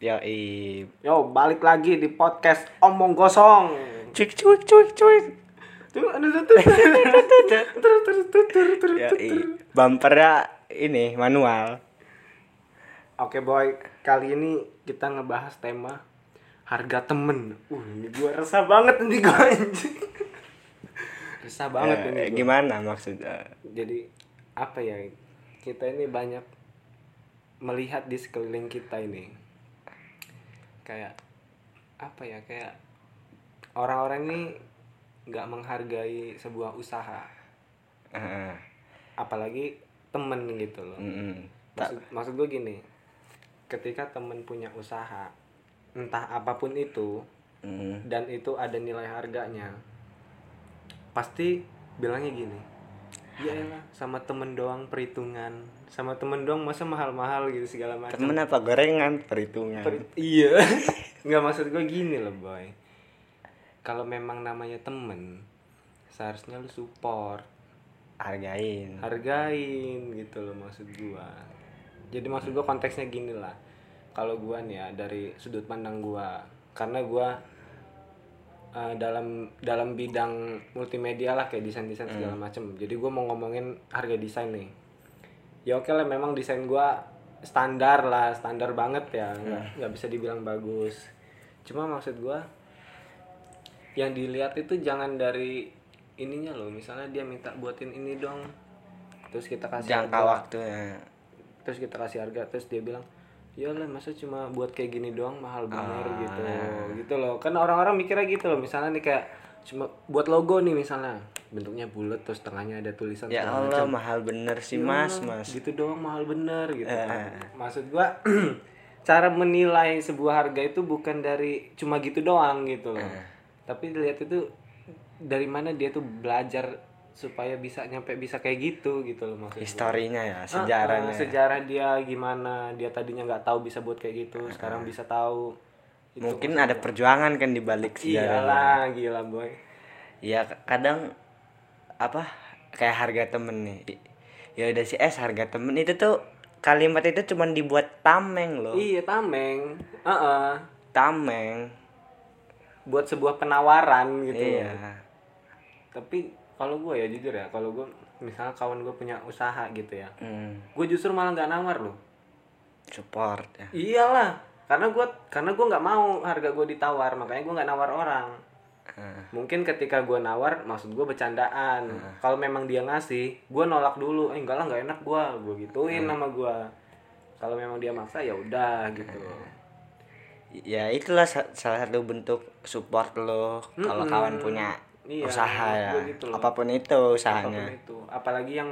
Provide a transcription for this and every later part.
Ya i. Yo, balik lagi di podcast Omong Gosong. Cuik cuik cuik cuik. Ya. Bumpernya ini manual. Oke boy, kali ini kita ngebahas tema harga temen. Uh, ini gua resah banget ini gua anjing. resah banget Ya, ini. gua. gimana maksudnya? Jadi apa ya? Kita ini banyak melihat di sekeliling kita ini. Kayak apa ya? Kayak orang-orang ini nggak menghargai sebuah usaha, Heeh. apalagi temen gitu loh. Mm-mm. Tak- maksud, maksud gue gini ketika temen punya usaha entah apa pun itu Mm. dan itu ada nilai harganya pasti bilangnya gini ya elah sama temen doang perhitungan. Sama temen doang masa mahal-mahal gitu segala macam. Temen apa gorengan? Perhitungan. Per- iya. Nggak maksud gue gini loh boy. Kalau memang namanya temen seharusnya lu support. Hargain. hargain gitu loh maksud gua. Jadi maksud gua konteksnya gini lah. Kalau gua nih ya dari sudut pandang gua. Karena gua eh, dalam dalam bidang multimedia lah kayak desain desain segala macem. Jadi gua mau ngomongin harga desain nih. Ya oke lah memang desain gua standar lah standar banget ya. Nggak nggak bisa dibilang bagus. Cuma maksud gua yang dilihat itu jangan dari ininya loh. Misalnya dia minta buatin ini dong terus kita kasih Jangka harga. waktunya. terus kita kasih harga terus dia bilang ya lah masa cuma buat kayak gini doang mahal bener Ah. gitu gitu loh kan orang-orang mikirnya gitu loh misalnya nih kayak cuma buat logo nih misalnya bentuknya bulat terus tengahnya ada tulisan Ya Allah macam. mahal bener sih Ya, mas mas. gitu doang mahal bener gitu Eh. kan. maksud gua cara menilai sebuah harga itu bukan dari cuma gitu doang gitu loh Eh. tapi dilihat itu dari mana dia tuh belajar supaya bisa nyampe bisa kayak gitu gitu loh maksud gua. Historinya ya Ah, sejarahnya. ah, sejarah dia gimana dia tadinya nggak tahu bisa buat kayak gitu sekarang bisa tahu Itu Mungkin ada perjuangan kan di balik sejarah. iyalah gila boy Ya kadang apa kayak harga temen nih. Ya udah sih es harga temen itu tuh kalimat itu cuman dibuat tameng loh. iya tameng Heeh. Tameng. buat sebuah penawaran gitu Iya. loh. tapi kalau gue ya jujur ya kalau gue misalnya kawan gue punya usaha gitu ya Hmm, gue justru malah nggak nawar loh. Support ya. iyalah karena gue karena gue nggak mau harga gue ditawar makanya gue nggak nawar orang. Ah, mungkin ketika gue nawar maksud gue bercandaan. Kalau memang dia ngasih gue nolak dulu eh enggak lah nggak enak gue gue gituin nama gue kalau memang dia maksa ya udah gitu. Ya itulah sa- salah satu bentuk support lo kalau Mm-mm. kawan punya Iya, usaha ya. gitu loh. Apa pun itu usahanya. apa pun itu. Apalagi yang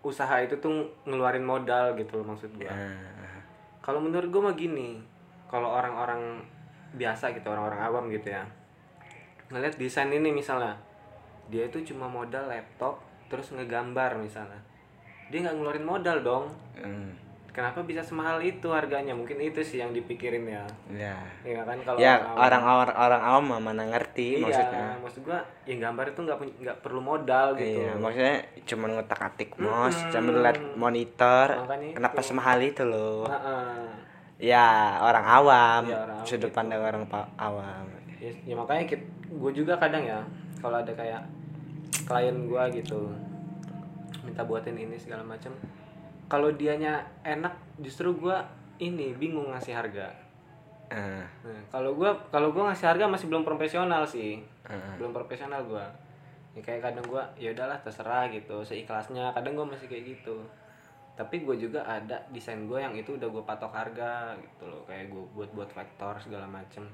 usaha itu tuh ngeluarin modal gitu loh maksud gue Ah, kalau menurut gue mah gini kalau orang-orang biasa gitu orang-orang awam gitu ya. Ngeliat desain ini misalnya dia itu cuma modal laptop terus ngegambar misalnya. Dia nggak ngeluarin modal dong. Hmm, kenapa bisa semahal itu harganya mungkin itu sih yang dipikirin ya ya. ya kan kalau Ya awam. orang-orang orang awam mah mana ngerti iya, maksudnya. maksud gua ya gambar itu nggak nggak perlu modal gitu Iya, maksudnya cuma ngutak-atik mouse sambil lihat monitor. Makanya Kenapa semahal itu loh? Heeh. Ya orang awam, Iya, orang sudut pandang orang awam. ya, ya makanya gue juga kadang ya kalau ada kayak klien gue gitu minta buatin ini segala macam kalau dianya enak justru gue ini bingung ngasih harga. Ah, nah, kalau gue kalau gue ngasih harga masih belum profesional sih. Ah. belum profesional gue ya kayak kadang gue ya udahlah terserah gitu seikhlasnya. Kadang gue masih kayak gitu. Tapi gue juga ada desain gue yang itu udah gue patok harga gitu loh. Kayak gue buat buat vektor segala macem.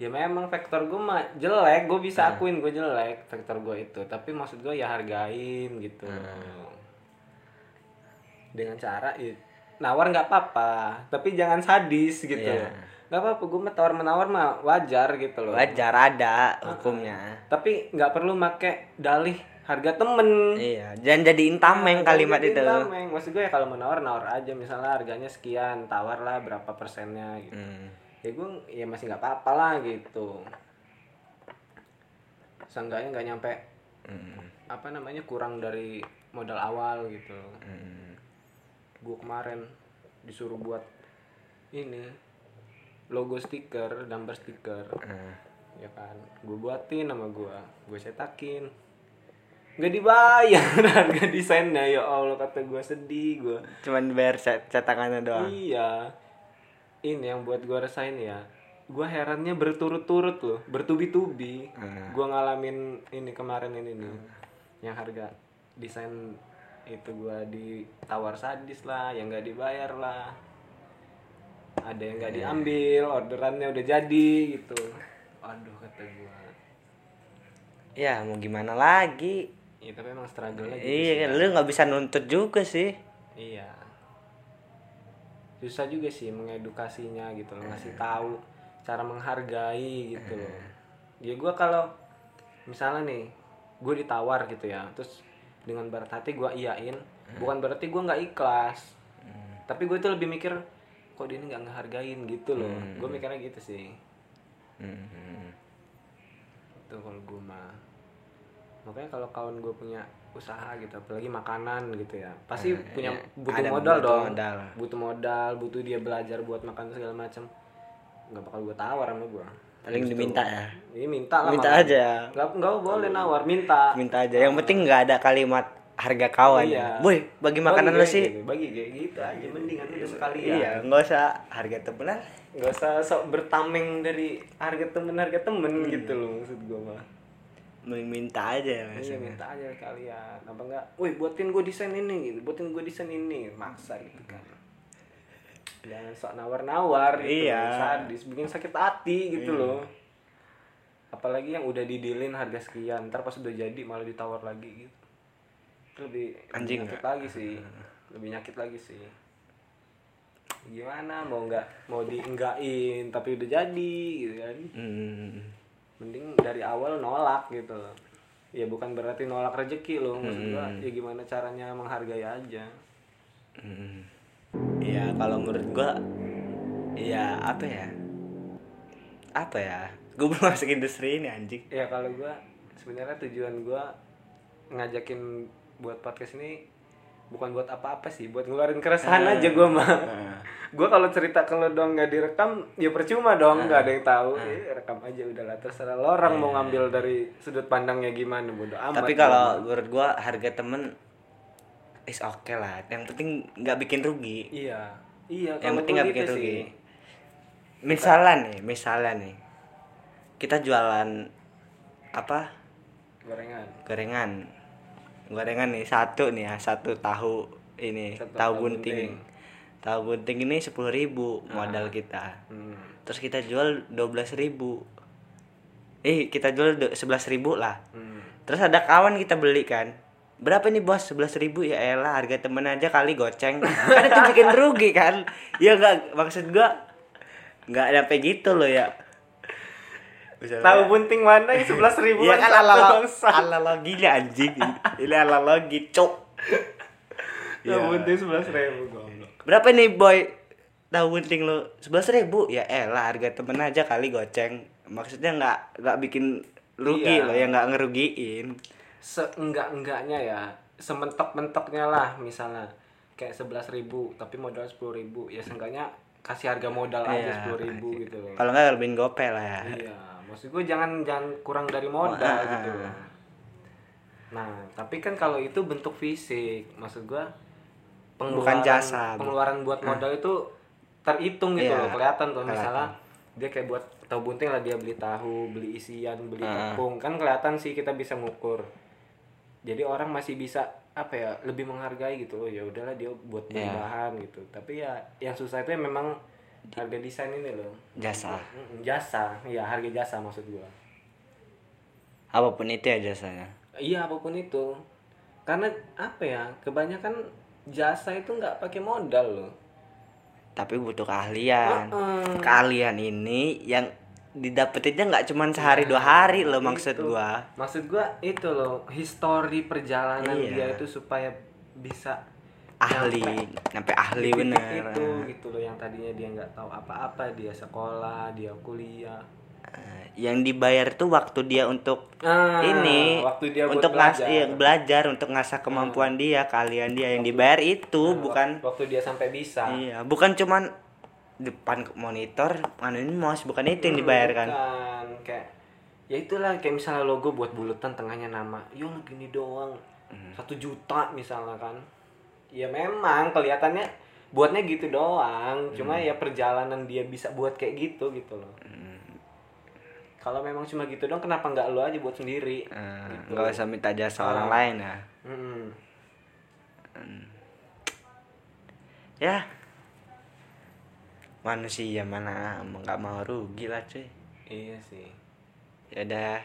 Ya memang vektor gue mah jelek gue bisa akuin gue jelek vektor gue itu. Tapi maksud gue ya hargain gitu dengan cara ya, nawar nggak apa-apa tapi jangan sadis gitu Iya. nggak apa-apa gue mah tawar menawar mah wajar gitu loh Wajar ada hukumnya. tapi nggak perlu make dalih harga temen Iya, jangan jadiin tameng Nah, kalimat jadi itu. tameng. maksud gue ya kalau menawar nawar aja misalnya harganya sekian tawar lah berapa persennya gitu Hmm. ya gue ya masih nggak apa-apa lah gitu seenggaknya nggak nyampe Hmm. apa namanya kurang dari modal awal gitu Hmm. Gue kemarin disuruh buat ini logo stiker gambar stiker. Nah, ya kan? Gue buatin sama gue gue cetakin. Nggak dibayar harga desainnya ya allah kata gue sedih gue cuman bayar cet- cetakannya doang? Iya. Ini yang buat gue rasain ya. Gue herannya berturut-turut loh bertubi-tubi. Hmm. gue ngalamin ini kemarin ini nih yang harga desain itu gue ditawar sadis lah yang nggak dibayar lah. Ada yang nggak diambil orderannya udah jadi gitu. Aduh kata gue ya mau gimana lagi? Ya tapi emang struggle lagi iya kan. Lu nggak bisa nuntut juga sih. Iya. Susah juga sih mengedukasinya gitu loh, ngasih tahu cara menghargai gitu loh. Ya gua kalau misalnya nih, gue ditawar gitu ya, terus dengan berat hati gua iyain, bukan berarti gua nggak ikhlas. Tapi gue tuh lebih mikir kok dia ini nggak ngehargain gitu loh. Gue mikirnya gitu sih. Hmm. Itu kalau gue mah. Makanya kalau kawan gue punya usaha gitu, apalagi makanan gitu ya, pasti punya butuh Ada modal dong. modal. Butuh modal, butuh dia belajar buat makan segala macam. Nggak bakal gue tawar sama gue. Paling diminta ya Ini minta lah. minta malah. aja Nggak nggak boleh nawar, minta. minta aja yang penting nggak ada kalimat harga kawan Iya. ya boy bagi makanan lu kayak sih gitu, bagi kayak gitu aja mendingan udah sekalian. iya nggak usah harga temenan Nggak usah sok bertameng dari harga temen harga temen Hmm. gitu loh maksud gue mah. mending minta aja Iya maksudnya minta aja kalian apa enggak, woi buatin gue desain ini gitu, buatin gue desain ini, maksa gitu kan. Jangan sok nawar-nawar gitu, Iya. sadis, bikin sakit hati gitu loh. Apalagi yang udah didilin harga sekian, ntar pas udah jadi malah ditawar lagi gitu. Itu lebih, lebih Anjing nyakit lagi sih, lebih nyakit lagi sih. Gimana mau nggak mau dienggain tapi udah jadi gitu kan Hmm. mending dari awal nolak gitu loh ya bukan berarti nolak rezeki loh maksud gua ya gimana caranya menghargai aja Hmm. Iya kalau menurut gua ya apa ya? Apa ya? Gue belum masuk industri ini anjing. Ya kalau gua sebenarnya tujuan gua ngajakin buat podcast ini bukan buat apa-apa sih buat ngeluarin keresahan aja gua mah gua kalau cerita kalau dong nggak direkam ya percuma dong nggak ada yang tahu. Eh, rekam aja udahlah terserah lo orang mau ngambil dari sudut pandangnya gimana bodo amat. Tapi kalau menurut gua harga temen is oke lah. Yang penting nggak bikin rugi. Iya. Iya yang penting nggak bikin rugi. misalnya nih misalnya nih. Kita jualan apa? Gorengan. Gorengan. Gorengan nih satu nih ya satu tahu ini Satu tahu tahu gunting. tahu gunting ini sepuluh ribu modal kita. Hmm. terus kita jual dua belas ribu. Eh kita jual sebelas ribu lah. Hmm. terus ada kawan kita beli kan berapa nih bos sebelas ribu ya elah harga temen aja kali goceng kan itu bikin rugi kan ya nggak maksud gua nggak sampai gitu loh ya Misalnya- Tahu bunting mana yang sebelas ribu? Iya kan ala analoginya anjing. Ini analogi cok. Tahu Iya. bunting sebelas ribu goblok. Berapa nih boy? Tahu bunting lu sebelas ribu ya elah harga temen aja kali goceng. Maksudnya nggak nggak bikin rugi Iya. loh ya nggak ngerugiin. Seenggak enggaknya ya, sementok mentoknya lah misalnya kayak sebelas ribu tapi modal sepuluh ribu ya seenggaknya kasih harga modal aja Iya, sepuluh ribu gitu loh. Kalau nggak lebihin gope lah ya. Iya, maksud gue jangan jangan kurang dari modal Ah. gitu. Nah, tapi kan kalau itu bentuk fisik, maksud gue Bukan jasa. pengeluaran buat modal itu terhitung gitu Iya, loh, kelihatan tuh kelihatan. misalnya dia kayak buat tahu bunting lah dia beli tahu, beli isian, beli Ah. tepung, kan kelihatan sih kita bisa ngukur. Jadi orang masih bisa apa ya lebih menghargai gitu loh ya udahlah dia buat beli Iya. bahan gitu tapi ya yang susah itu ya memang harga desain ini loh Jasa. Jasa ya harga jasa maksud gua Apa pun itu ya jasanya. iya apa pun itu karena apa ya kebanyakan jasa itu nggak pakai modal loh Tapi butuh keahlian. Heeh. Keahlian ini yang didapetinnya nggak cuma sehari dua hari loh maksud Itu. gua. maksud gua itu loh histori perjalanan Iya. dia itu supaya bisa ahli sampai ahli bener itu gitu loh yang tadinya dia nggak tahu apa-apa dia sekolah dia kuliah Eh, yang dibayar tuh waktu dia untuk Ah, ini waktu dia buat untuk ngas belajar. iya, belajar untuk ngasah kemampuan dia keahlian dia yang dibayar itu Nah, bukan wak- waktu dia sampai bisa iya bukan cuman depan monitor nganuin mouse bukan itu yang dibayarkan Bukan, kayak ya itulah kayak misalnya logo buat buletan tengahnya nama yo gini doang Hmm. satu juta misalnya kan ya memang kelihatannya buatnya gitu doang cuma Hmm. ya perjalanan dia bisa buat kayak gitu gitu loh Hmm. kalau memang cuma gitu doang kenapa nggak lo aja buat sendiri Eh, Gitu. nggak usah minta jasa orang Ah. lain ya Mm-mm. ya manusia mana? Nggak mau rugi lah cuy. Iya sih. Ya udah.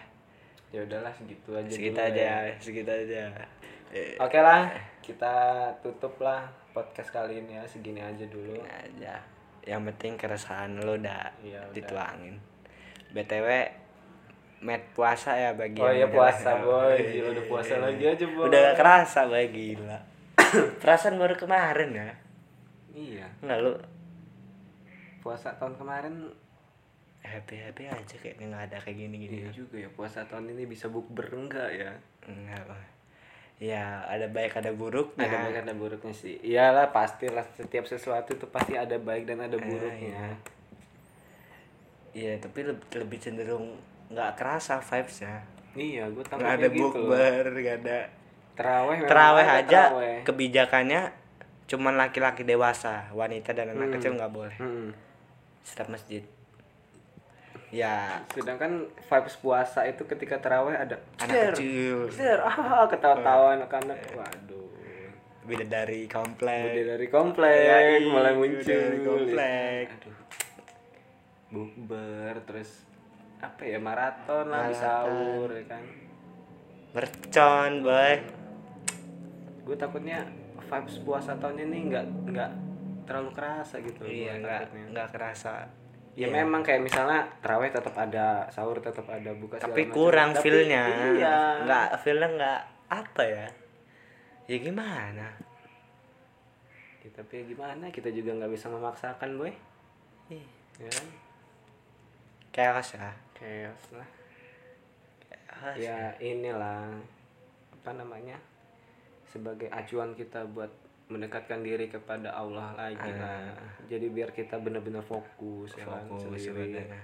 Ya udahlah segitu aja segitu aja ya. segitu aja. Eh, oke lah kita tutup lah podcast kali ini ya segini aja dulu. Aja. Yang penting keresahan lo udah udah. dituangin. Btw met puasa ya bagi oh iya puasa boy. Gila udah puasa lagi aja boy. udah gak kerasa boy gila. Perasaan baru kemarin ya? Iya. Nggak lu puasa tahun kemarin happy happy aja kayaknya nggak ada kayak gini gini iya juga ya puasa tahun ini bisa bukber enggak ya Enggak, Bang. Ya, ada baik ada buruk. ada baik ada buruknya sih iyalah pastilah setiap sesuatu itu pasti ada baik dan ada buruknya Iya, tapi lebih, lebih cenderung nggak kerasa vibesnya. iya gue Nggak takutnya ada gitu bukber, nggak ada. teraweh ada aja kebijakannya cuman laki-laki dewasa, wanita dan anak Hmm. kecil nggak boleh. Mm-mm. Setiap masjid. Ya, sedangkan vibes puasa itu ketika terawih ada anak kecil, Ser, ah ketawa-tawa anak-anak waduh beda dari komplek. Udah dari komplek Ya, mulai iya, muncul udah dari komplek. Aduh. Bukber terus apa ya maraton lah Maraton. sahur ya kan. Mercon, boy. Gue takutnya vibes puasa tahun ini nggak nggak terlalu kerasa gitu. Iya, nggak nggak kerasa. Ya memang kayak misalnya terawih tetap ada, sahur tetap ada, buka tapi macam. kurang Tapi, feelnya Iya. nggak feelnya nggak apa ya ya gimana Ya, tapi ya gimana kita juga nggak bisa memaksakan boy. Ih, Ya kan? chaos ya Chaos lah. Chaos. ya inilah apa namanya sebagai acuan kita buat mendekatkan diri kepada Allah lagi lah jadi biar kita benar-benar fokus, ya kan fokus sendiri. sebenarnya.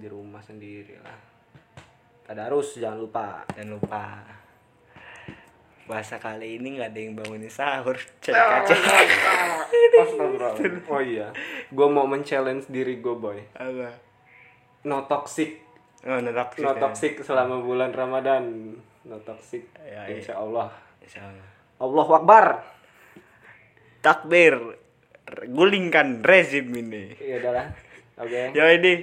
Di rumah sendiri lah tadarus jangan lupa. Dan lupa. Puasa kali ini nggak ada yang bangunin sahur cek aja oh iya. Gue mau men-challenge diri gue boy. Apa? No toxic. Oh no toxic no ya. toxic selama bulan Ramadan. No toxic. Ya, iya. insya Allah. Insya Allah. Allah Akbar. Takbir. Gulingkan rezim ini. Iya udahlah oke. Yo ini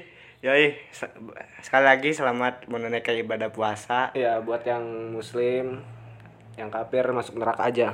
Yoi, se- sekali lagi selamat menunaikan ibadah puasa. Ya buat yang muslim, yang kafir masuk neraka aja.